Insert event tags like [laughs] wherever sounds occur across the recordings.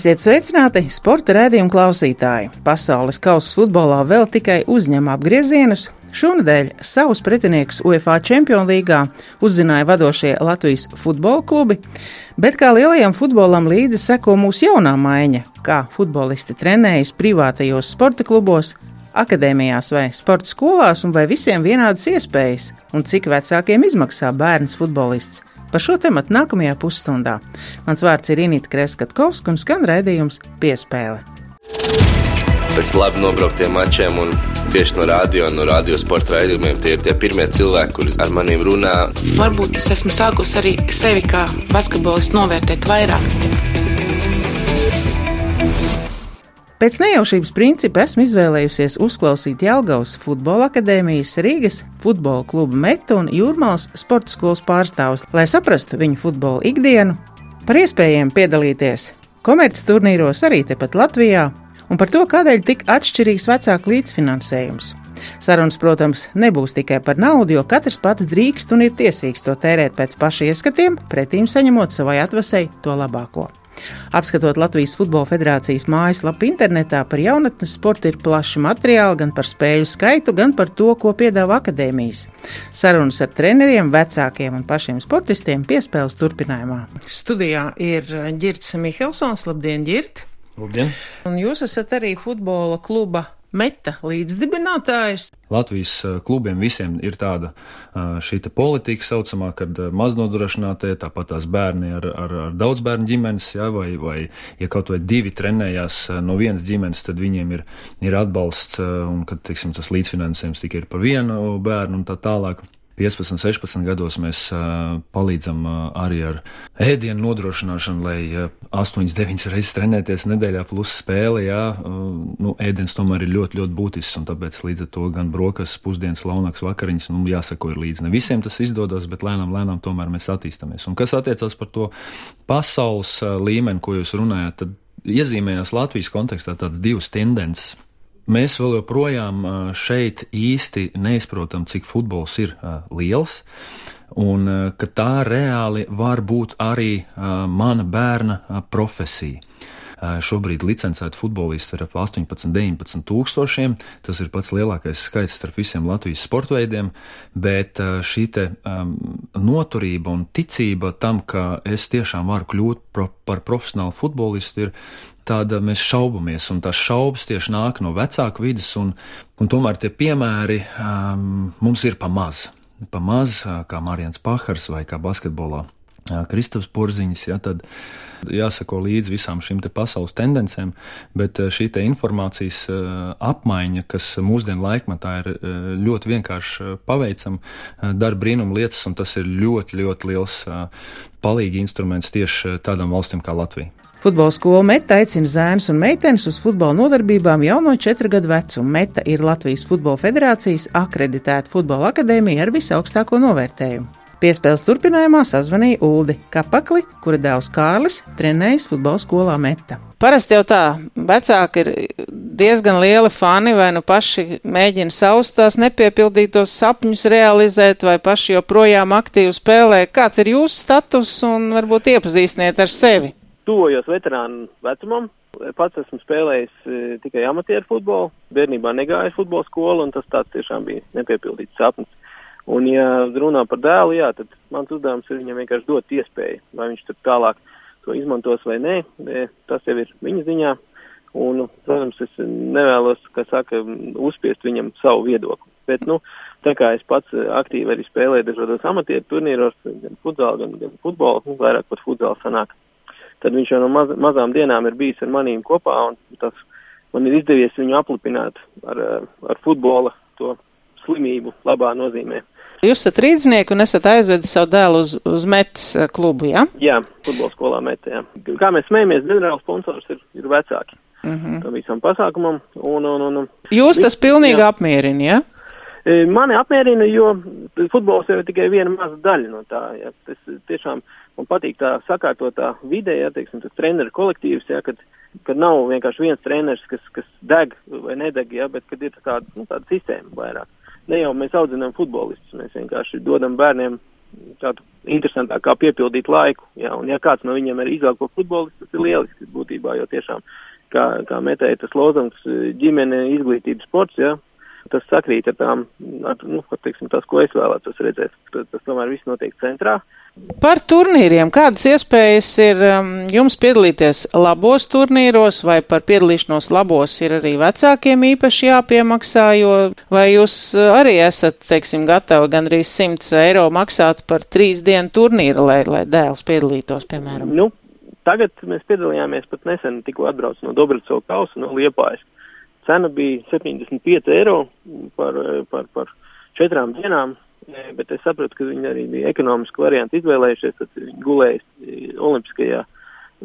Esiet sveicināti, sporta rādījuma klausītāji! Pasaules kausa futbolā vēl tikai uzņem apgriezienus. Šonadēļ savus pretiniekus UEFA Champions līgā uzzināja vadošie Latvijas futbola klubi, bet kā lielajam futbolam līdzi seko mūsu jaunā maiņa, kā futbolisti trenējas privātajos sporta klubos, akadēmijās vai sporta skolās, un vai visiem vienādas iespējas, un cik vecākiem izmaksā bērns futbolists. Par šo tematu nākamajā pusstundā. Mans vārds ir Inīta Kreskatkovska un skan raidījums Piespēle. Pēc labi nobrauktiem mačiem un tieši no radio un no radiosporta raidījumiem tie ir tie pirmie cilvēki, kurus ar maniem runā. Varbūt es esmu sākusi arī sevi kā basketbolistu novērtēt vairāk. Pēc nejaušības principa esmu izvēlējusies uzklausīt Jelgavas futbola akadēmijas, Rīgas futbola kluba metu un Jūrmālas sporta skolas pārstāvus, lai saprastu viņu futbola ikdienu, par iespējām piedalīties komerces turnīros arī tepat Latvijā un par to, kādēļ tik atšķirīgs vecāku līdzfinansējums. Sarunas, protams, nebūs tikai par naudu, jo katrs pats drīkst un ir tiesīgs to tērēt pēc paša ieskatiem, pretīm saņemot savai atvasai to labāko. Apskatot Latvijas Futbola Federācijas mājaslapu internetā par jaunatnes sportu ir plaši materiāli gan par spēļu skaitu, gan par to, ko piedāvā akadēmijas. Sarunas ar treneriem, vecākiem un pašiem sportistiem piespēles turpinājumā. Studijā ir Girts Mihelsons. Labdien, Girt! Labdien! Un jūs esat arī futbola kluba Meta līdzdibinātājs. Latvijas eh, klubiem visiem ir tāda eh, šī politika saucamā, kad eh, maznodrošinātie, tāpat tās bērni ar, ar, ar daudz bērnu ģimenes, ja, vai, vai ja kaut vai divi trenējās no vienas ģimenes, tad viņiem ir, ir atbalsts un, kad, teiksim, tas līdzfinansējums tikai ir par vienu bērnu un tā tālāk. 15, 16 gados mēs palīdzam arī ar ēdienu nodrošināšanu, lai uh, 8, 9 reizes trenēties nedēļā plus spēle. Jā, nu, ēdiens tomēr ir ļoti, ļoti būtisks, un tāpēc līdz ar to gan brokastis, pusdienas, launaks, vakariņas, nu, jāsako ir līdzi. Ne visiem tas izdodas, bet lēnām, lēnām tomēr mēs attīstamies. Un kas attiecas par to pasaules līmeni, ko jūs runājat, tad iezīmējās Latvijas kontekstā tādas divas tendences Mēs vēl joprojām šeit īsti neizprotam, cik futbols ir liels, un ka tā reāli var būt arī mana bērna profesija. Šobrīd licencēti futbolisti ir ap 18, 19 tūkstošiem. Tas ir pats lielākais skaits starp visiem Latvijas sporta veidiem, bet šī te, um, noturība un ticība tam, ka es tiešām varu kļūt pro, par profesionālu futbolistu, ir tāda mēs šaubamies, un tās šaubas tieši nāk no vecāku vidas, un, un tomēr tie piemēri um, mums ir pamaz. Pamaz, kā Mārijans Pahars vai kā basketbolā Kristaps Porziņš, ja, tad jāsako līdzi visām šīm pasaules tendencēm, bet šī informācijas apmaiņa, kas mūsdienu laikmatā ir ļoti vienkārši paveicama, dara brīnumu lietas, un tas ir ļoti, ļoti liels palīgi instruments tieši tādām valstīm kā Latvija. Futbola skola Meta aicina zēnus un meitenes uz futbola nodarbībām jau no 4 gadu vecuma. Meta ir Latvijas Futbola Federācijas akreditēta futbola akadēmija ar visaugstāko novērtējumu. Piespēles turpinājumā sazvanīja Uldi Kapakli, kura dēls Kārlis trenējas futbola skolā Meta. Parasti jau tā, vecāki ir diezgan lieli fani, vai nu paši mēģina savus tās nepiepildītos sapņus realizēt, vai paši joprojām aktīvi spēlē. Kāds ir jūsu status un varbūt iepazīstiniet ar sevi? Tuvojos veterānu vecumam, pats esmu spēlējis e, tikai amatieru futbolu, bērnībā negāju futbola skolu, un tas tāds tiešām bija nepiepildīts sapnis. Un, ja runā par dēlu, jā, tad mans uzdevums ir viņam vienkārši dot iespēju, vai viņš tur tālāk to izmantos vai nē, tas jau ir viņa ziņā. Un, protams, es nevēlos, kā saka, uzspiest viņam savu viedokli. Bet, nu, tā kā es pats aktīvi arī spēlēju dažādos amatieru turnīros, gan futbolu, gan, gan futbolu, nu, vairāk pat futbolu sanāk, tad viņš jau no maz, mazām dienām ir bijis ar manīm kopā, un tas man ir izdevies viņu aplipināt ar, ar futbola to slimību labā nozīmē. Jūs esat rīdznieki un esat aizvedis savu dēlu uz, uz metas eh, klubu, jā? Ja? Jā, futbola skolā metā. Kā mēs smējamies, ģenerāls sponsors ir, ir vecāki. Mm -hmm. Tam visam pasākumam. Un, un, un, Jūs tas pilnīgi apmierina, jā? E, mani apmierina, jo futbols jau ir tikai viena maza daļa no tā. Jā. Tas tiešām man patīk tā sakārtotā vide, jā, teiksim, tas treneru kolektīvs, jā, kad, kad nav vienkārši viens treneris, kas, kas deg vai nedeg, jā, bet kad ir tāda, nu, tāda sistēma vairāk ne jau mēs audzinām futbolistus, mēs vienkārši dodam bērniem tādu interesantāk, kā piepildīt laiku. Jā, un ja kāds no viņiem ir izvēlēts par futbolistu, tas ir lieliski būtībā, jo tiešām, kā, kā metēja tas lozungs, ģimene, izglītības sports, jā, tas sakrīt ar tām, ar, nu, teiksim, tas, ko es vēlētos redzēt. Tas, tas tomēr viss notiek centrā. Par turnīriem. Kādas iespējas ir um, jums piedalīties labos turnīros, vai par piedalīšanos labos ir arī vecākiem īpaši jāpiemaksā, jo vai jūs uh, arī esat, teiksim, gatavi gandrīz 100 eiro maksāt par trīs dienu turnīru, lai, lai dēls piedalītos, piemēram? Nu, tagad mēs piedalījāmies pat nesen, tikko atbrauc no Dobracova kausa, no Liepājas. Cena bija 75 eiro par, par, par četrām dienām bet es saprotu, ka viņi arī bija ekonomiski varianti izvēlējušies, tad viņi gulējas e, Olimpiskajā,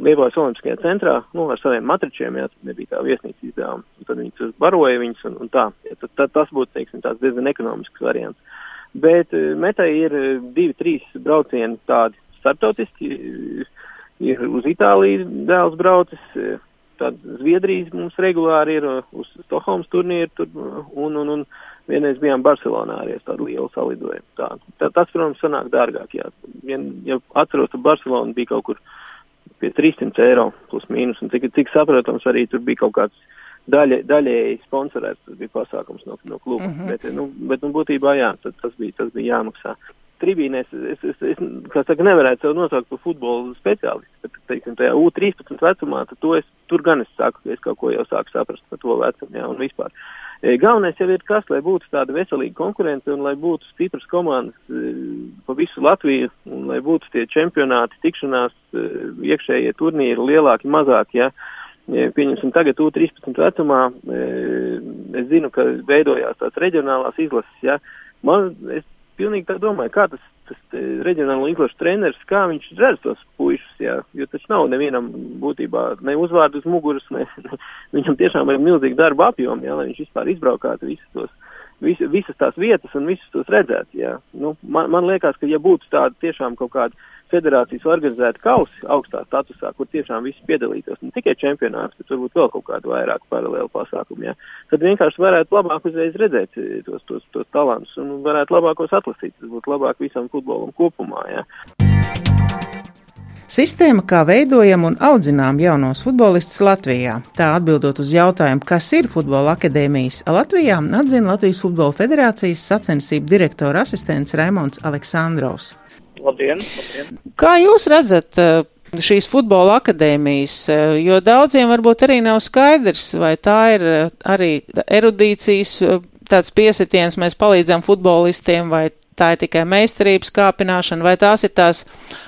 Liepājas Olimpiskajā centrā, nu, ar saviem matričiem, jā, tad nebija tā viesnīca izdevuma, tad viņi tur baroja viņus un, un tā, jā, tad, tad tas būtu, teiksim, tāds diezgan ekonomisks variants. Bet metai ir divi, trīs braucieni tādi startautiski, ir uz Itāliju dēls braucis, tad Zviedrijas mums regulāri ir uz Stokholmas turnīru tur, un, un, un vienreiz bijām Barcelonā arī uz tādu lielu salidojumu. Tā, tā, tas, protams, sanāk dārgāk, jā. Vien, ja atceros, ka Barcelona bija kaut kur pie 300 eiro plus mīnus, un cik, cik saprotams, arī tur bija kaut kāds daļa, daļēji sponsorēts, tas bija pasākums no, no kluba, mm -hmm. bet, nu, bet, nu, būtībā jā, tas bija, tas bija jāmaksā tribīnēs, es, es, es, saka, nevarētu sev nosaukt par futbolu speciālistu, bet, teiksim, tajā U13 vecumā, tad to es, tur gan es saku, ka es kaut ko jau sāku saprast par to vecumu, jā, un vispār. E, galvenais jau ir kas, lai būtu tāda veselīga konkurence un lai būtu stipras komandas e, pa visu Latviju un lai būtu tie čempionāti, tikšanās, e, iekšējie turnīri lielāki, mazāki, jā. Ja. Pieņemsim tagad U13 vecumā, es zinu, ka veidojās tās reģionālās izlases, jā. Man, es pilnīgi tā domāju, kā tas, tas reģionālo izlašu treneris, kā viņš redz tos puišus, jā, jo taču nav nevienam būtībā ne uzvārdu uz muguras, ne, ne [laughs] viņam tiešām ir milzīgi darba apjomi, jā, lai viņš vispār izbraukātu visus tos, vis, visas tās vietas un visus tos redzētu, jā. Nu, man, man liekas, ka ja būtu tāda tiešām kaut kāda federācijas organizēta kausi augstā statusā, kur tiešām visi piedalītos, ne tikai čempionāts, bet varbūt vēl kaut kādu vairāk paralēlu pasākumu, ja, tad vienkārši varētu labāk uzreiz redzēt eh, tos, tos, tos talantus un varētu labākos atlasīt. Tas būtu labāk visam futbolam kopumā. Ja. Sistēma, kā veidojam un audzinām jaunos futbolistus Latvijā. Tā atbildot uz jautājumu, kas ir futbola akadēmijas Latvijā, atzina Latvijas Futbola Federācijas sacensību direktora asistents Raimons Aleksandrovs. Labdien, labdien! Kā jūs redzat eh, šīs futbola akadēmijas, eh, jo daudziem varbūt arī nav skaidrs, vai tā ir eh, arī erudīcijas tāds piesitiens, mēs palīdzam futbolistiem, vai tā ir tikai meistarības kāpināšana, vai tās ir tās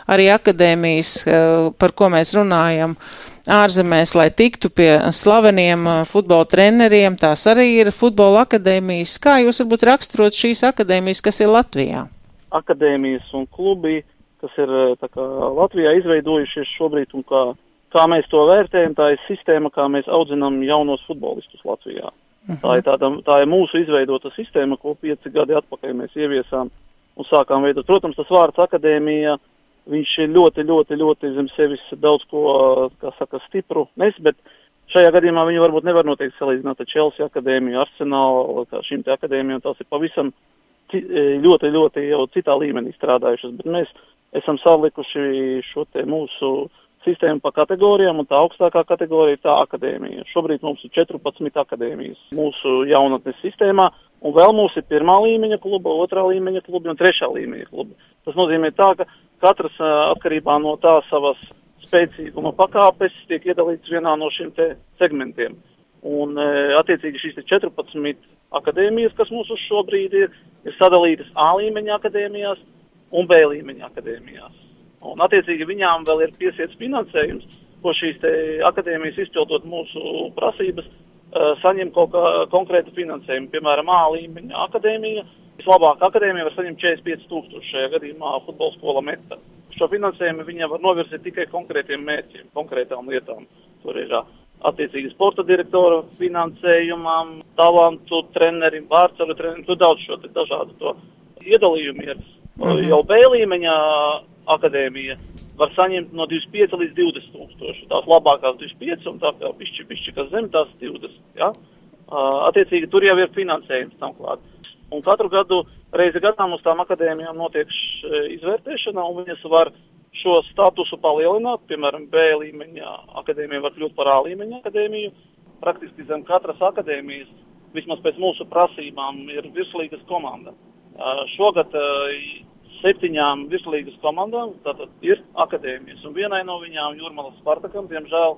arī akadēmijas, par ko mēs runājam ārzemēs, lai tiktu pie slaveniem futbola treneriem, tās arī ir futbola akadēmijas. Kā jūs varbūt raksturot šīs akadēmijas, kas ir Latvijā? akadēmijas un klubi, kas ir eh, kā, Latvijā izveidojušies šobrīd un kā, kā mēs to vērtējam, tā ir sistēma, kā mēs audzinām jaunos futbolistus Latvijā. Uh -huh. tā, ir tāda, tā ir mūsu izveidota sistēma, ko pieci gadi atpakaļ mēs ieviesām un sākām veidot. Protams, tas vārds akadēmija, viņš ir ļoti, ļoti, ļoti zem sevis daudz ko, kā saka, stipru nes, bet šajā gadījumā viņu varbūt nevar noteikti salīdzināt ar Chelsea akadēmiju, Arsenal, kā šīm te akadēmijām, tās ir pavisam E, ļoti, ļoti jau citā līmenī strādājušas, bet mēs esam salikuši šo te mūsu sistēmu pa kategorijām, un tā augstākā kategorija ir tā akadēmija. Šobrīd mums ir 14 akadēmijas mūsu jaunatnes sistēmā, un vēl mums ir pirmā līmeņa kluba, otrā līmeņa kluba un trešā līmeņa kluba. Tas nozīmē tā, ka katrs atkarībā no tā savas spēcīguma pakāpes tiek iedalīts vienā no šiem te segmentiem. Un, attiecīgi, šīs 14 akadēmijas, kas mums uz šo brīdi ir, ir sadalītas A līmeņa akadēmijās un B līmeņa akadēmijās. Un, attiecīgi, viņām vēl ir piesiets finansējums, ko šīs akadēmijas izpildot mūsu prasības, saņem kaut kā konkrētu finansējumu. Piemēram, A līmeņa akadēmija, vislabākā akadēmija var saņemt 45 tūkstoši šajā gadījumā futbola skola meta. Šo finansējumu viņa var novirzīt tikai konkrētiem mērķiem, konkrētām lietām. Tur ir attiecīgi sporta direktora finansējumam, talantu trenerim, vārdsvaru trenerim, tu daudz šo dažādu to iedalījumu ir. -hmm. Jau B līmeņa akadēmija var saņemt no 25 līdz 20 tūkstoši. Tās labākās 25 un tā kā pišķi, pišķi, kas zem tās 20. Ja? Attiecīgi tur jau ir finansējums tam klāt. Un katru gadu reizi gadā mums tām akadēmijām notiek izvērtēšanā, un viņas var šo statusu palielināt, piemēram, B līmeņa akadēmija var kļūt par A līmeņa akadēmiju. Praktiski zem katras akadēmijas, vismaz pēc mūsu prasībām, ir virslīgas komanda. Šogad septiņām virslīgas komandām tātad ir akadēmijas, un vienai no viņām, Jūrmalas Spartakam, diemžēl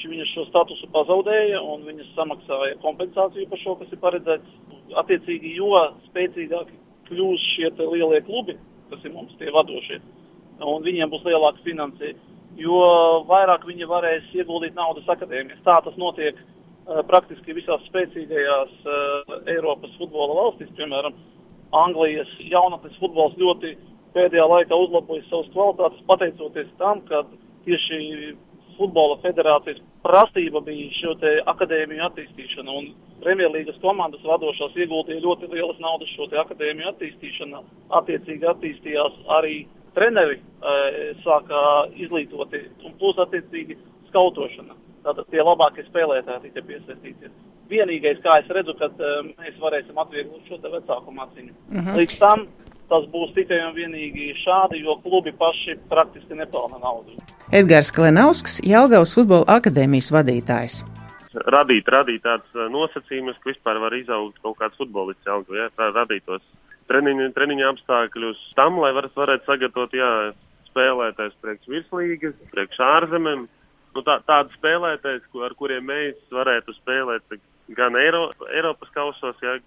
viņas šo statusu pazaudēja, un viņas samaksāja kompensāciju par šo, kas ir paredzēts. Attiecīgi, jo spēcīgāki kļūs šie lielie klubi, kas ir mums tie vadošie, un viņiem būs lielāka finansija, jo vairāk viņi varēs ieguldīt naudas akadēmijas. Tā tas notiek uh, praktiski visās spēcīgajās uh, Eiropas futbola valstīs, piemēram, Anglijas jaunatnes futbols ļoti pēdējā laikā uzlabojas savas kvalitātes, pateicoties tam, ka tieši futbola federācijas prasība bija šo te akadēmiju attīstīšana, un Premjerlīgas komandas vadošās ieguldīja ļoti lielas naudas šo te akadēmiju attīstīšanā. Attiecīgi attīstījās arī treneri e, sāka izglītoti un plus attiecīgi skautošana. Tātad tie labākie spēlētāji tika piesaistīti. Vienīgais, kā es redzu, kad um, mēs varēsim atvieglot šo te vecāku maciņu. Uh mhm. -huh. Līdz tam tas būs tikai un vienīgi šādi, jo klubi paši praktiski nepelna naudu. Edgars Klenausks, Jelgavas futbola akadēmijas vadītājs. Radīt, radīt tādas nosacījumus, ka vispār var izaugt kaut kāds futbolists Jelgavā, ja, tā radītos treniņa, treniņa apstākļus tam, lai var, varētu sagatavot, jā, spēlētājs priekš virslīgas, priekš ārzemēm. Nu, tā, tādi spēlētājs, ar kuriem mēs varētu spēlēt gan Eiro, Eiropas kausos, jā,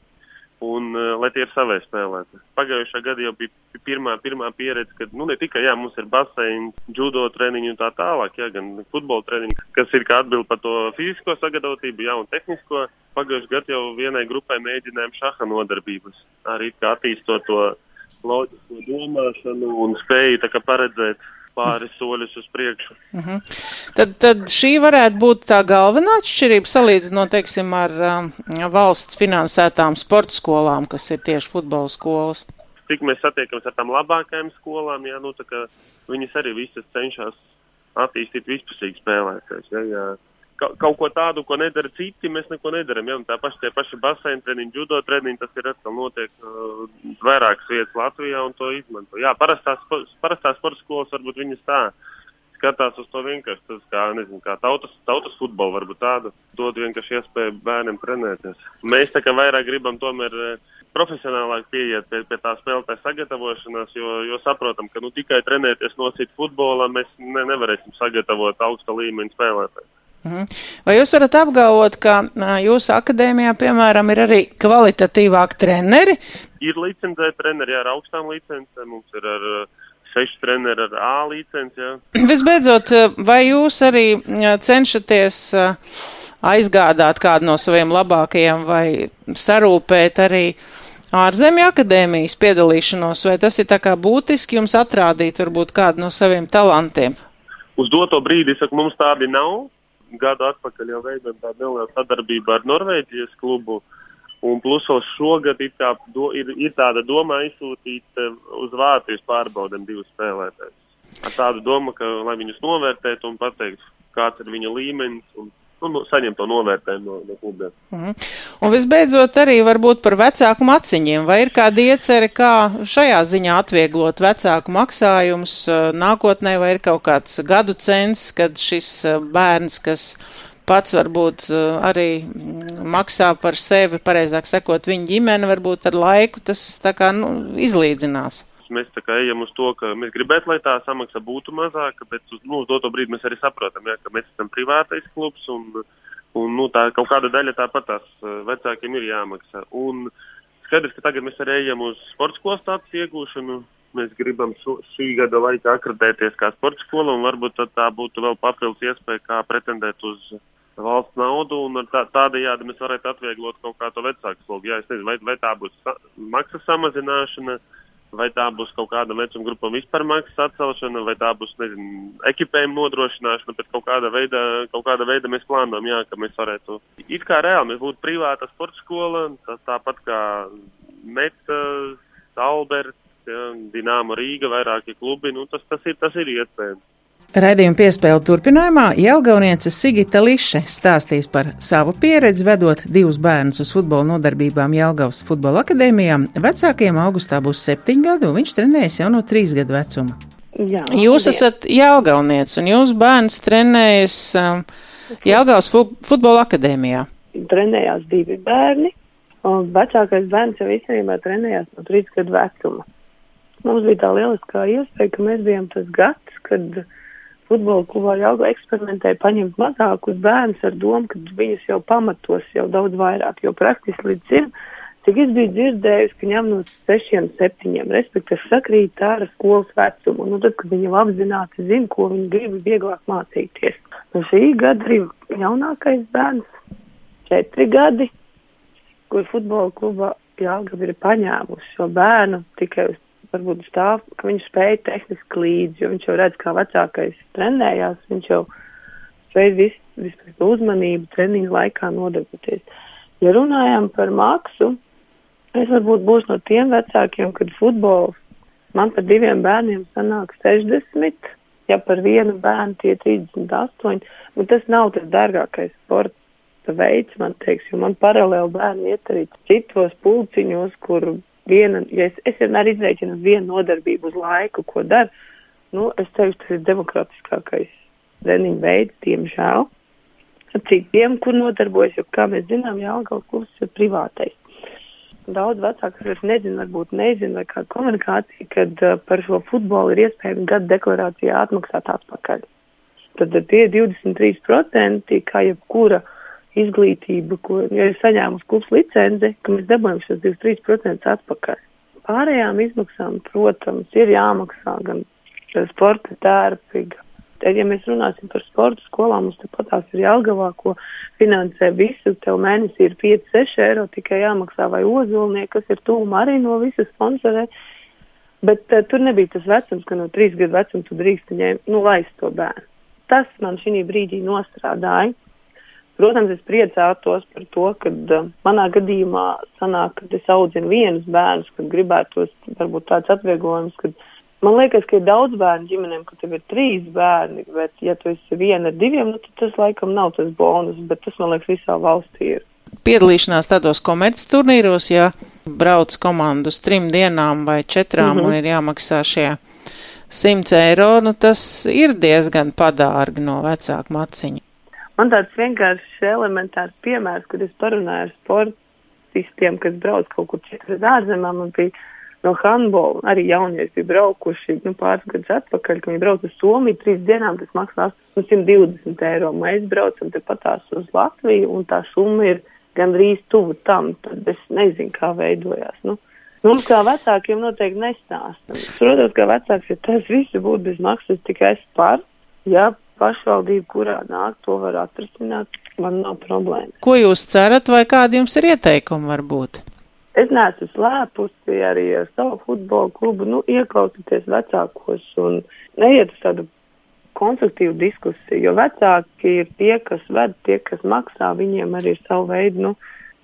un uh, lai tie ir savai spēlētāji. Pagājušā gada jau bija pirmā, pirmā pieredze, kad nu, ne tikai jā, mums ir baseini, judo treniņi un tā tālāk, jā, gan futbola treniņi, kas ir kā atbild par to fizisko sagatavotību, jā, un tehnisko. Pagājušajā gadā jau vienai grupai mēģinājām šaha nodarbības, arī attīstot to loģisko domāšanu un spēju paredzēt pāris soļus uz priekšu. Uh mhm. -huh. tad, tad šī varētu būt tā galvenā atšķirība salīdzinot, teiksim, ar um, valsts finansētām sporta skolām, kas ir tieši futbola skolas. Tik mēs satiekamies ar tām labākajām skolām, jā, nu tā kā viņas arī visas cenšas attīstīt vispusīgi spēlētājs. Ja, jā kaut ko tādu, ko nedara citi, mēs neko nedaram. Ja? Un tā paša, tie paši baseini treniņi, judo treniņi, tas ir atkal notiek uh, vairākas vietas Latvijā un to izmanto. Jā, parastās, parastās sporta skolas varbūt viņas tā skatās uz to vienkārši, tas kā, nezinu, kā tautas, tautas futbolu varbūt tādu, dod vienkārši iespēju bērniem trenēties. Mēs tā kā vairāk gribam tomēr uh, profesionālāk pieiet pie, pie tā spēlētāja sagatavošanās, jo, jo saprotam, ka nu, tikai trenēties nosīt futbolā mēs ne, nevarēsim sagatavot augsta līmeņa spēlētāju. Mhm. Vai jūs varat apgalvot, ka jūsu akadēmijā, piemēram, ir arī kvalitatīvāki treneri? Ir licencēti treneri ar augstām licencēm, mums ir ar seši treneri ar A licenci. [clears throat] Visbeidzot, vai jūs arī cenšaties aizgādāt kādu no saviem labākajiem vai sarūpēt arī ārzemju akadēmijas piedalīšanos, vai tas ir tā kā būtiski jums atrādīt varbūt kādu no saviem talantiem? Uz doto brīdi, saku, mums tādi nav gadu atpakaļ jau veidojam tādu nelielu sadarbību ar Norvēģijas klubu. Un plus vēl šogad ir, tā, do, ir, ir tāda doma aizsūtīt eh, uz Vācijas pārbaudēm divus spēlētājus. Ar tādu domu, ka, lai viņus novērtētu un pateiktu, kāds ir viņa līmenis un nu, nu, saņemt to novērtējumu no, no klubiem. Mm. Un visbeidzot arī varbūt par vecāku maciņiem. Vai ir kāda iecerē, kā šajā ziņā atvieglot vecāku maksājumus uh, nākotnē, vai ir kaut kāds gadu cens, kad šis uh, bērns, kas pats varbūt uh, arī mm, maksā par sevi, pareizāk sekot viņa ģimene, varbūt ar laiku tas tā kā nu, izlīdzinās mēs ejam uz to, ka mēs gribētu, lai tā samaksa būtu mazāka, bet uz, nu, uz doto brīdi mēs arī saprotam, ja, ka mēs esam privātais klubs un, un nu, tā kaut kāda daļa tāpat tās eh, vecākiem ir jāmaksā. Un skaidrs, ka tagad mēs arī ejam uz sporta skolas tādas iegūšanu. Mēs gribam šo, šī gada laikā akreditēties kā sporta skola, un varbūt tā būtu vēl papildus iespēja, kā pretendēt uz valsts naudu, un tā, tādējādi mēs varētu atvieglot kaut kā to vecāku slogu. Jā, es nezinu, vai, vai tā būs sa maksas samazināšana, uh, vai tā būs kaut kāda vecuma grupa vispār maksas atcelšana, vai tā būs, nezinu, ekipējuma nodrošināšana, bet kaut kāda veida, kaut kāda veida mēs plānojam, jā, ka mēs varētu, it kā reāli mēs būtu privāta sporta skola, tā, tāpat kā Meta, Alberts, ja, Dināma Rīga, vairāki klubi, nu tas, tas ir, tas ir iespējams. Raidījuma piespēle turpinājumā Jelgaunieca Sigita Liše stāstīs par savu pieredzi vedot divus bērnus uz futbola nodarbībām Jelgavas futbola akadēmijā. Vecākiem augustā būs septiņi gadi, un viņš trenējas jau no trīs gadu vecuma. Jā, Jūs esat Jelgaunieca, un jūsu bērns trenējas um, Jelgavas fu futbola akadēmijā. trenējās divi bērni, un vecākais bērns jau īstenībā trenējās no trīs gadu vecuma. Mums bija tā lieliskā iespēja, ka mēs bijām tas gads, kad futbola klubā Jāgo eksperimentēja paņemt mazākus bērnus ar domu, ka viņus jau pamatos jau daudz vairāk, jo praktiski līdz zim, cik es biju dzirdējusi, ka ņem no sešiem, septiņiem, respektīvi sakrīt ar skolas vecumu, nu tad, kad viņi jau apzināti zina, ko viņi grib vieglāk mācīties. Nu šī gada arī jaunākais bērns, četri gadi, kur futbola klubā Jālgava ir paņēmusi šo bērnu tikai uz varbūt stāv, ka viņš spēja tehniski līdzi, jo viņš jau redz, kā vecākais trenējās, viņš jau spēja vis, vispār uzmanību treniņu laikā nodarboties. Ja runājam par maksu, es varbūt būšu no tiem vecākiem, kad futbols man par diviem bērniem sanāk 60, ja par vienu bērnu tie 38, bet tas nav tas dārgākais sporta veids, man teiks, jo man paralēli bērni iet arī citos pulciņos, kur viena, ja es, es vienmēr izreikinu vienu nodarbību uz laiku, ko dara, nu, es teikšu, tas ir demokratiskākais treniņu veids, diemžēl. Citiem, kur nodarbojas, jo, kā mēs zinām, Jālgavas kurs ir privātais. Daudz vecāku, kas nezina, varbūt nezina, vai kāda komunikācija, kad uh, par šo futbolu ir iespējams gada deklarācijā atmaksāt atpakaļ. Tad tie 23%, kā jebkura izglītība, ko ja ir saņēmusi klubs licenci, ka mēs dabūjam šos 23% atpakaļ. Pārējām izmaksām, protams, ir jāmaksā gan sporta tērpi. Tad, ja mēs runāsim par sporta skolām, mums tepat tās ir Jelgavā, ko finansē visu, tev mēnesī ir 5-6 eiro tikai jāmaksā vai ozolnie, kas ir tūma arī no visas sponsorē. Bet uh, tur nebija tas vecums, ka no 3 gadu vecuma tu drīkst ņemt, nu, laist to bērnu. Tas man šī brīdī nostrādāja. Protams, es priecātos par to, ka uh, manā gadījumā sanāk, ka es audzinu vienus bērnus, kad gribētos varbūt tāds atvieglojums, kad man liekas, ka ir daudz bērnu ģimenēm, ka tev ir trīs bērni, bet ja tu esi viena ar diviem, nu tad tas laikam nav tas bonus, bet tas man liekas visā valstī ir. Piedalīšanās tādos komerces turnīros, ja brauc komandu uz trim dienām vai četrām mm -hmm. un ir jāmaksā šie 100 eiro, nu tas ir diezgan padārgi no vecāku maciņa. Man tāds vienkāršs elementārs piemērs, kad es parunāju ar sportistiem, kas brauc kaut kur citur uz ārzemēm, man bija no handbola, arī jaunieši bija braukuši, nu, pāris gadus atpakaļ, ka viņi brauc uz Somiju, trīs dienām tas maksā 820 eiro. Mēs braucam te patās uz Latviju, un tā summa ir gandrīz tuvu tam, tad es nezinu, kā veidojās. Nu, mums kā vecākiem noteikti nestāstam. Protams, ka vecāks, ja tas viss būtu bez maksas, tikai es par, ja pašvaldība, kurā nāk, to var atrisināt, man nav problēma. Ko jūs cerat, vai kādi jums ir ieteikumi varbūt? Es neesmu slēpusi arī ar savu futbola klubu, nu, ieklausīties vecākos un neiet uz tādu konstruktīvu diskusiju, jo vecāki ir tie, kas ved, tie, kas maksā, viņiem arī ir savu veidu, nu,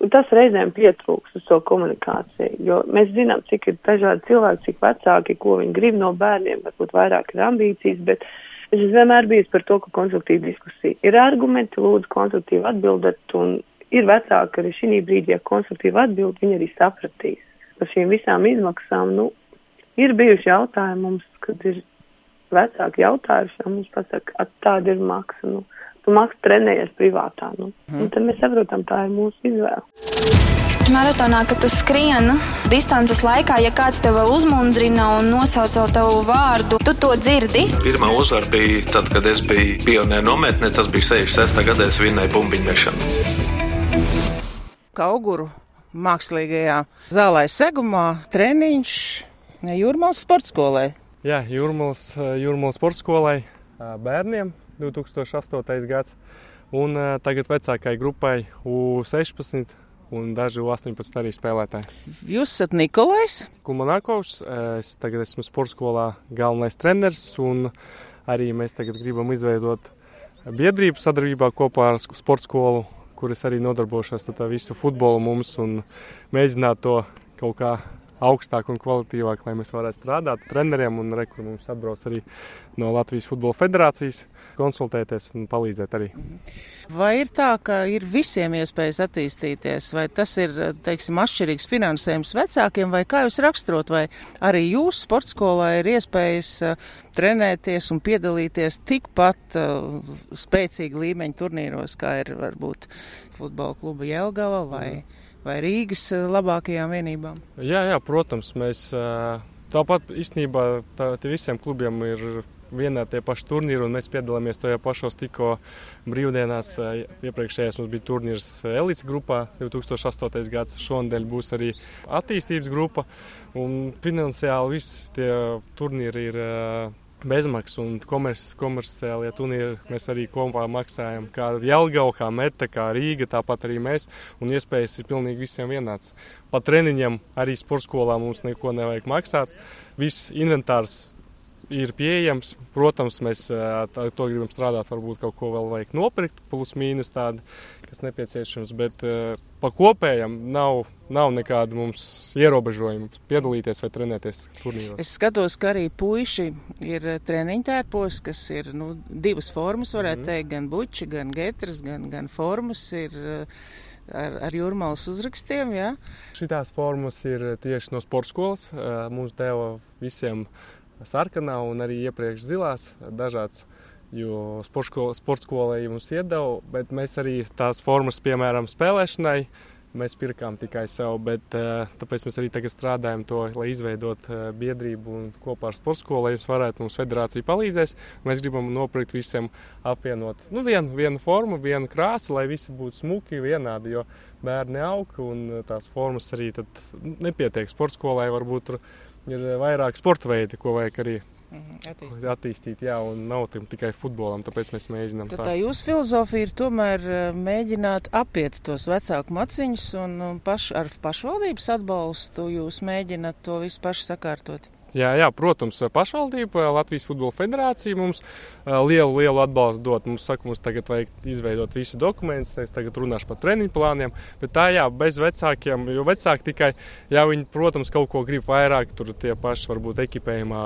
un tas reizēm pietrūks uz to komunikāciju, jo mēs zinām, cik ir dažādi cilvēki, cik vecāki, ko viņi grib no bērniem, varbūt vairāk ir ambīcijas, bet es esmu vienmēr bijis par to, ka konstruktīva diskusija ir argumenti, lūdzu konstruktīvi atbildat, un ir vecāki arī šī brīdī, ja konstruktīvi atbild, viņi arī sapratīs. Par šīm visām izmaksām, nu, ir bijuši jautājumi mums, kad ir vecāki jautājuši, un mums pasaka, tāda ir maksa, nu, tu maksa trenējies privātā, nu, mm. un tad mēs saprotam, tā ir mūsu izvēle. Maratonā, kad tu skrieni distances laikā, ja kāds tev vēl uzmundrina un nosauc tavu vārdu, tu to dzirdi. Pirmā uzvara bija tad, kad es biju pionieru nometnē, tas bija 66. gadā, es vinnēju bumbiņu mešanu. Kauguru mākslīgajā zālē segumā treniņš Jūrmālas sporta skolai. Jā, Jūrmālas, skolai bērniem 2008. gads. Un tagad vecākai grupai U16 un daži U18 arī spēlētāji. Jūs esat Nikolais? Kulmanakovs. Es tagad esmu sporta skolā galvenais treneris un arī mēs tagad gribam izveidot biedrību sadarbībā kopā ar sporta skolu, kuras arī nodarbošās ar visu futbolu mums un mēģināt to kaut kā augstāk un kvalitīvāk, lai mēs varētu strādāt treneriem un rekur mums atbrauc arī no Latvijas Futbola Federācijas konsultēties un palīdzēt arī. Vai ir tā, ka ir visiem iespējas attīstīties, vai tas ir, teiksim, atšķirīgs finansējums vecākiem, vai kā jūs raksturot, vai arī jūsu sporta skolā ir iespējas uh, trenēties un piedalīties tikpat uh, spēcīgi līmeņa turnīros, kā ir varbūt futbola kluba Jelgava vai, vai Rīgas uh, labākajām vienībām? Jā, jā, protams, mēs tāpat īstenībā tā, visiem klubiem ir vienā tie paši turnīri, un mēs piedalāmies tajā pašos tikko brīvdienās. Iepriekšējais mums bija turnīrs elites grupā 2008. gads, šonadēļ būs arī attīstības grupa, un finansiāli visi tie turnīri ir bezmaksas un komerci, komerciālie turnīri mēs arī kopā maksājam. Kā Jelgava, kā Meta, kā Rīga, tāpat arī mēs. Un iespējas ir pilnīgi visiem vienāds. Pat treniņiem arī sporta skolā mums neko nevajag maksāt. Viss inventārs ir pieejams. Protams, mēs tā, to gribam strādāt, varbūt kaut ko vēl vajag nopirkt, plus mīnus tādu, kas nepieciešams. Bet pa kopējam nav, nav nekāda mums ierobežojuma piedalīties vai trenēties turnīros. Es skatos, ka arī puiši ir treniņu tērpos, kas ir nu, divas formas, varētu mm. teikt, gan buči, gan getras, gan, gan formas ir ar, ar jūrmālas uzrakstiem. Ja? Šitās formas ir tieši no sporta skolas. Mums deva visiem sarkanā un arī iepriekš zilās dažādas. Jo sporta skolai mums iedeva, bet mēs arī tās formas, piemēram, spēlēšanai, mēs pirkām tikai sev. Bet, tāpēc mēs arī tagad strādājam to, lai izveidotu biedrību un kopā ar sporta skolu, jums varētu mums federācija palīdzēs. Mēs gribam nopirkt visiem apvienot nu, vienu, vienu formu, vienu krāsu, lai visi būtu smuki, vienādi. Jo bērni aug un tās formas arī nepietiek sporta skolai. Varbūt tur ir vairāk sporta veidi, ko vajag arī mhm, attīstīt. attīstīt jā, un nav tikai futbolam, tāpēc mēs mēģinām. Tad tā, tā jūsu filozofija ir tomēr eh, mēģināt apiet tos vecāku maciņus un paš, ar pašvaldības atbalstu jūs mēģināt to visu paši sakārtot. Jā, jā, protams, pašvaldība, Latvijas Futbola Federācija mums lielu, lielu atbalstu dod. Mums saka, mums tagad vajag izveidot visu dokumentus, es tagad runāšu par treniņu plāniem, bet tā jā, bez vecākiem, jo vecāki tikai, jā, viņi, protams, kaut ko grib vairāk, tur tie paši varbūt ekipējumā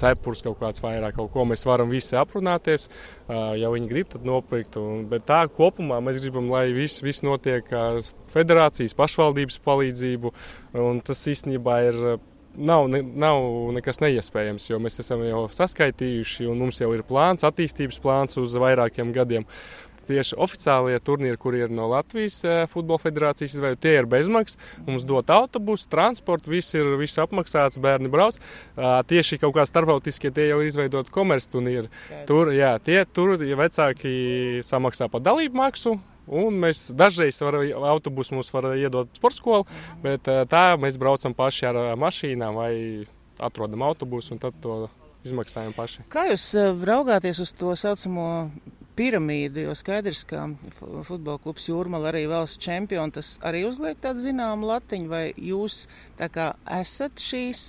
cepurs kaut kāds vairāk, kaut ko mēs varam visi aprunāties, ja viņi grib, tad nopirkt. Bet tā kopumā mēs gribam, lai viss, viss notiek ar federācijas pašvaldības palīdzību, un tas īstenībā ir nav, ne, nav nekas neiespējams, jo mēs esam jau saskaitījuši, un mums jau ir plāns, attīstības plāns uz vairākiem gadiem. Tieši oficiālie turnīri, kur ir no Latvijas eh, Futbola Federācijas izveidoti, tie ir bezmaksas. Mums dot autobusu, transportu, viss ir viss apmaksāts, bērni brauc. Tieši kaut kā starptautiskie tie jau ir izveidoti komercturnīri. Tur, jā, tie, tur ja vecāki samaksā par dalību maksu, Un mēs dažreiz varam, autobusu mums var iedot sporta skolu, bet eh, tā mēs braucam paši ar eh, mašīnām vai atrodam autobusu un tad to izmaksājam paši. Kā jūs eh, raugāties uz to saucamo piramīdu, jo skaidrs, ka futbola klubs Jūrmala arī valsts čempioni, tas arī uzliek tādu zināmu latiņu, vai jūs tā kā esat šīs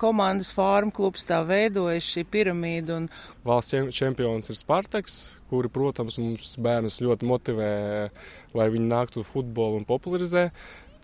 komandas farm klubs tā veidojas šī piramīda. Un... Valsts čempions ir Spartaks, kuri, protams, mums bērnus ļoti motivē, lai viņi nāktu uz futbolu un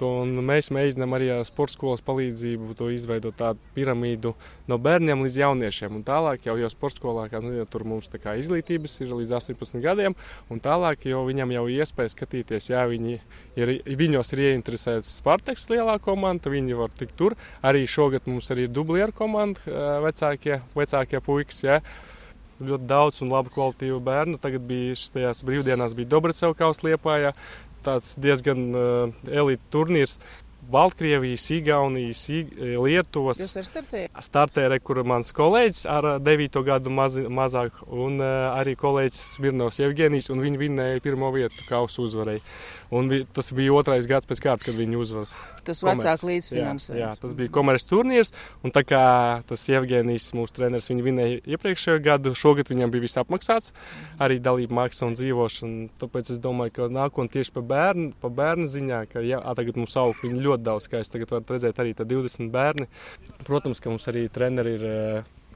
popularizē. Un mēs mēģinām arī ar sporta skolas palīdzību to izveidot tādu piramīdu no bērniem līdz jauniešiem. Un tālāk jau, jau sporta skolā, kā zināt, tur mums kā izglītības ir līdz 18 gadiem, un tālāk jau viņam jau ir iespēja skatīties, ja viņi ir, viņos ir ieinteresēts Spartaks lielā komanda, viņi var tikt tur. Arī šogad mums arī ir dublieru komanda, vecākie, vecākie puikas. Ja ļoti daudz un labu kvalitīvu bērnu. Tagad bija šajās brīvdienās bija Dobracevkaus liepājā. Tāds diezgan uh, elite turnīrs. Baltkrievijas, Igaunijas, Lietuvas. Jūs esat startēji? Startēja, kur mans kolēģis ar 9 gadu maz, mazāk, un uh, arī kolēģis Smirnovs Evgenijs, un viņi vinnēja pirmo vietu kausu uzvarēja. Un vi, tas bija otrais gads pēc kārtas, kad viņi uzvarēja tas vecāks līdzfinansējums. Jā, jā, tas bija komerces turnīrs, un tā kā tas Jevgenijs, mūsu treneris, viņu vinēja iepriekšējo gadu, šogad viņam bija viss apmaksāts, arī dalība maksa un dzīvošana. Tāpēc es domāju, ka nākotnē tieši pa bērnu, pa bērnu ziņā, ka jā, tagad mums aug ļoti daudz, kā es tagad varu redzēt, arī 20 bērni. Protams, ka mums arī treneri ir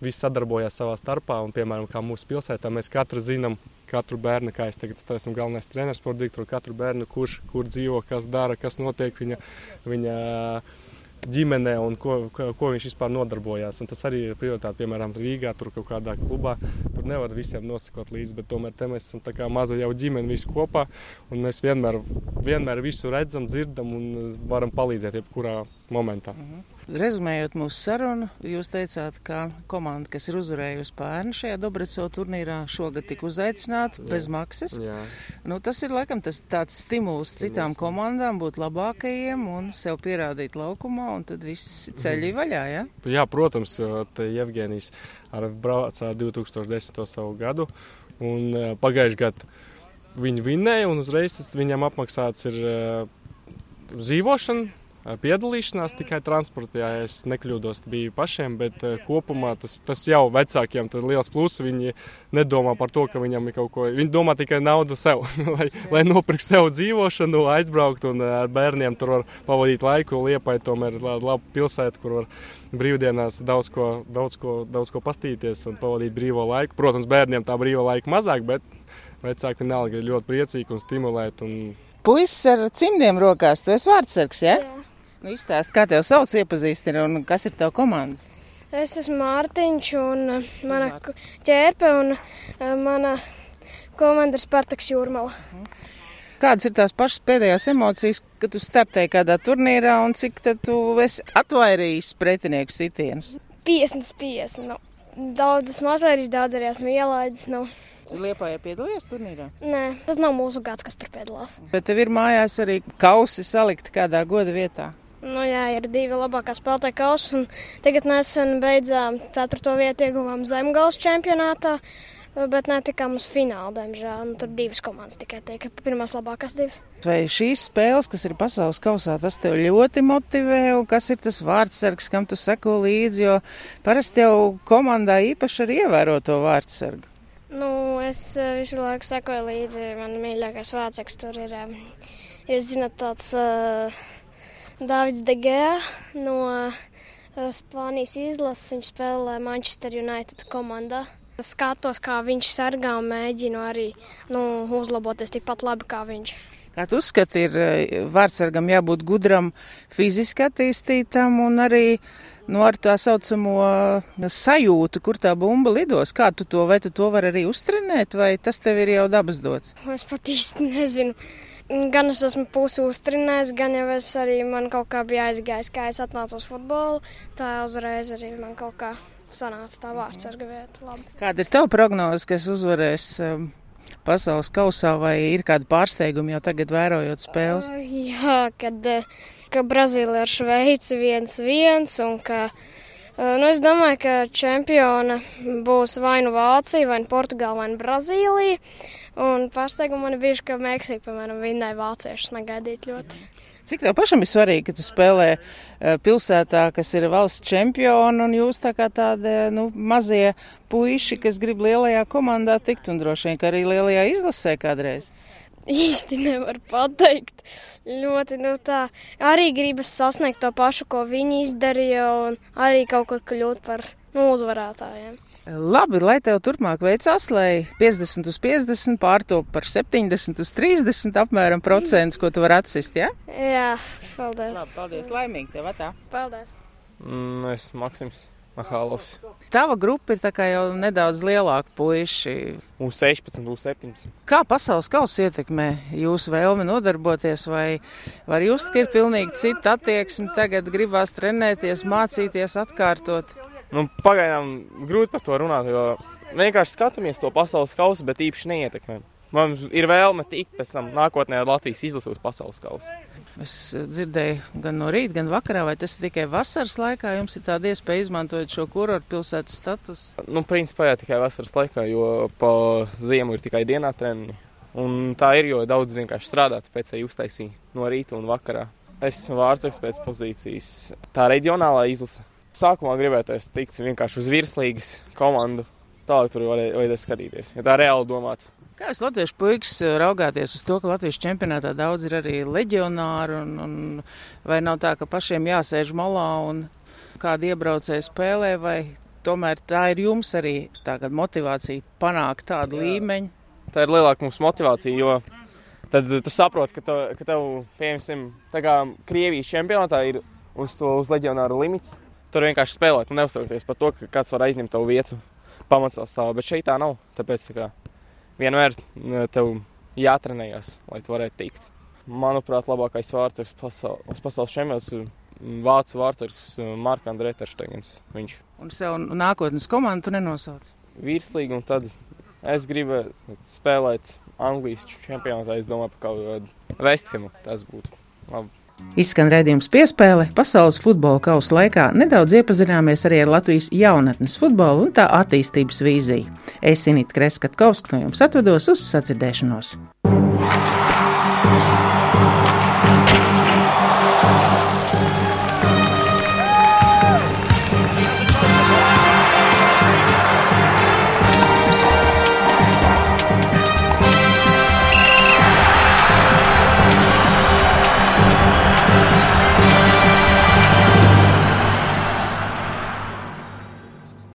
visi sadarbojās savā starpā. Un, piemēram, mūsu pilsētā, mēs katru zinām, katru bērnu, kā es tagad esmu galvenais treneris, sporta direktors, katru bērnu, kurš kur dzīvo, kas dara, kas notiek viņa, viņa ģimenē un ko, ko, ko viņš vispār nodarbojās. Un tas arī ir prioritāte, piemēram, Rīgā, tur kaut kādā klubā. Tur nevar visiem nosakot līdzi, bet tomēr mēs esam tā kā maza jau ģimene visi kopā. Mēs vienmēr, vienmēr visu redzam, dzirdam un varam palīdzēt jebkurā momentā. Mhm. Rezumējot mūsu sarunu, jūs teicāt, ka komanda, kas ir uzvarējusi pērni šajā Dobreco turnīrā, šogad tika uzaicināta bez maksas. Jā. Nu, tas ir laikam tas tāds stimuls citām komandām būt labākajiem un sev pierādīt laukumā, un tad viss ceļi vaļā, ja? Jā, protams, te Jevgenijs ar braucā 2010. savu gadu, un pagājuši gadu viņi vinnēja, un uzreiz viņam apmaksāts ir dzīvošana, piedalīšanās tikai transportā, ja es nekļūdos, bija pašiem, bet kopumā tas, tas jau vecākiem ir liels pluss. Viņi nedomā par to, ka viņam ir kaut ko, viņi domā tikai naudu sev, [laughs] lai, lai nopirkt sev dzīvošanu, aizbraukt un ar bērniem tur var pavadīt laiku. Liepai tomēr ir laba pilsēta, kur var brīvdienās daudz ko, daudz ko, daudz ko pastīties un pavadīt brīvo laiku. Protams, bērniem tā brīva laika mazāk, bet vecāki vienalga ir ļoti priecīgi un stimulēti. Un... Puisis ar cimdiem rokās, tu esi vārdsargs, ja? Jā. Nu, izstāst, kā tev sauc iepazīstini un kas ir tava komanda? Es esmu Mārtiņš un mana ķērpe un mana komanda ir Spartaks Jūrmala. Kādas ir tās pašas pēdējās emocijas, kad tu startēji kādā turnīrā un cik tad tu esi atvairījis pretinieku sitienus? 50, 50. Nu. Daudz esmu atvairījis, daudz arī esmu ielaidis. Nu. Liepā jau piedalījies turnīrā? Nē, tas nav mūsu gads, kas tur piedalās. Bet tev ir mājās arī kausi salikti kādā goda vietā. Nu, jā, ir divi labākā spēlētāja kausi. Tagad nesen beidzām ceturto vietu, ieguvām zemgājas čempionātā. Bet netikām uz finālu, diemžēl. Nu, tur divas komandas tikai tiek, pirmās labākās divas. Vai šīs spēles, kas ir pasaules kausā, tas tev ļoti motivē, un kas ir tas vārdsargs, kam tu seko līdzi, jo parasti jau komandā īpaši arī ievēro to vārdsargu. Nu, es visu laiku sekoju līdzi. Man mīļākais vārdsargs tur ir, jūs zināt, tāds. Uh, Dārvids Degea no uh, Spānijas izlases. Viņš spēlē Manchester United komandā. Skatos, kā viņš sargā un mēģinu arī nu, uzlaboties tikpat labi kā viņš. Kā tu uzskati, ir vārdsargam jābūt gudram, fiziski attīstītam un arī nu, ar tā saucamo sajūtu, kur tā bumba lidos. Kā tu to, vai tu to vari arī uztrenēt, vai tas tev ir jau dabas dots? Es pat īsti nezinu. Gan es esmu pusi uztrinājis, gan jau es arī man kaut kā bija aizgājis, kā es atnācu uz futbolu. Tā uzreiz arī man kaut kā sanāca tā vārds ar vietu. Labi. Kāda ir tava prognoze, kas uzvarēs um, pasaules kausā, vai ir kādi pārsteigumi jau tagad vērojot spēles? Uh, jā, kad ka Brazīlija ar Šveici viens viens un ka. Nu, es domāju, ka čempiona būs vai nu Vācija, vai nu Portugāla, vai nu Brazīlija. Un pārsteigumi man bijuši, ka Meksika, piemēram, vinnēja vāciešus negaidīt ļoti. Cik tev pašam ir svarīgi, ka tu spēlē pilsētā, kas ir valsts čempioni, un jūs tā kā tādi nu, mazie puiši, kas grib lielajā komandā tikt, un droši vien, ka arī lielajā izlasē kādreiz? Īsti nevar pateikt. Ļoti, nu tā, arī gribas sasniegt to pašu, ko viņi izdarīja, un arī kaut kur kļūt par nu, uzvarētājiem. Labi, lai tev turpmāk veicās, lai 50 uz 50 pārtop par 70 uz 30 apmēram procentus, ko tu vari atsist, ja? Jā, paldies. Labi, paldies, laimīgi tev atā. Paldies. Mm, es Maksims. Mahālovs. Tava grupa ir jau nedaudz lielāka puiši. Uz 16, uz 17. Kā pasaules kausa ietekmē jūsu vēlmi nodarboties, vai var just, ka ir pilnīgi cita attieksme, tagad gribās trenēties, mācīties, atkārtot? Nu, pagaidām grūti par to runāt, jo vienkārši skatāmies to pasaules kausu, bet īpaši neietekmē. Mums ir vēlme tikt pēc tam nākotnē ar Latvijas izlasi uz pasaules kausu. Es dzirdēju gan no rīta, gan vakarā, vai tas ir tikai vasaras laikā. Jums ir tāda iespēja izmantot šo kurortu pilsētas statusu? Nu, principā jā, tikai vasaras laikā, jo pa ziemu ir tikai dienā treniņi. Un tā ir, jo daudz vienkārši strādā, tāpēc arī uztaisīja no rīta un vakarā. Es esmu vārdsargs pēc pozīcijas. Tā reģionālā izlase. Sākumā gribētos tikt vienkārši uz virslīgas komandu. Tālāk tur vajadzēja skatīties, ja tā reāli domāt. Kā jūs latviešu puikas raugāties uz to, ka Latvijas čempionātā daudz ir arī leģionāri, un, un vai nav tā, ka pašiem jāsēž malā un kādi iebraucēji spēlē, vai tomēr tā ir jums arī tā motivācija panākt tādu Jā. līmeņu? Tā ir lielāka mums motivācija, jo tad tu saproti, ka, tev, ka tev, piemēram, Krievijas čempionātā ir uz to uz leģionāru limits. Tur vienkārši spēlēt, un neuztraukties par to, ka kāds var aizņemt tavu vietu pamatsastāvā. Bet šeit tā nav. Tāpēc tā kā, vienmēr tev jātrenējas, lai tu varētu tikt. Manuprāt, labākais vārds pasaul, pasaules čempionāts ir vācu vārds Marka Andrēta Terštegens. Viņš. Un sev nākotnes komandu nenosauc? Virslīgi, un tad es gribu spēlēt Anglijas čempionātā. Es domāju par kaut kādu Vesthamu. Tas būtu labi. Izskan redzējums piespēle. Pasaules futbola kausa laikā nedaudz iepazināmies arī ar Latvijas jaunatnes futbolu un tā attīstības vīziju. Es Inīti Kreskatkovska no jums atvedos uz sacirdēšanos.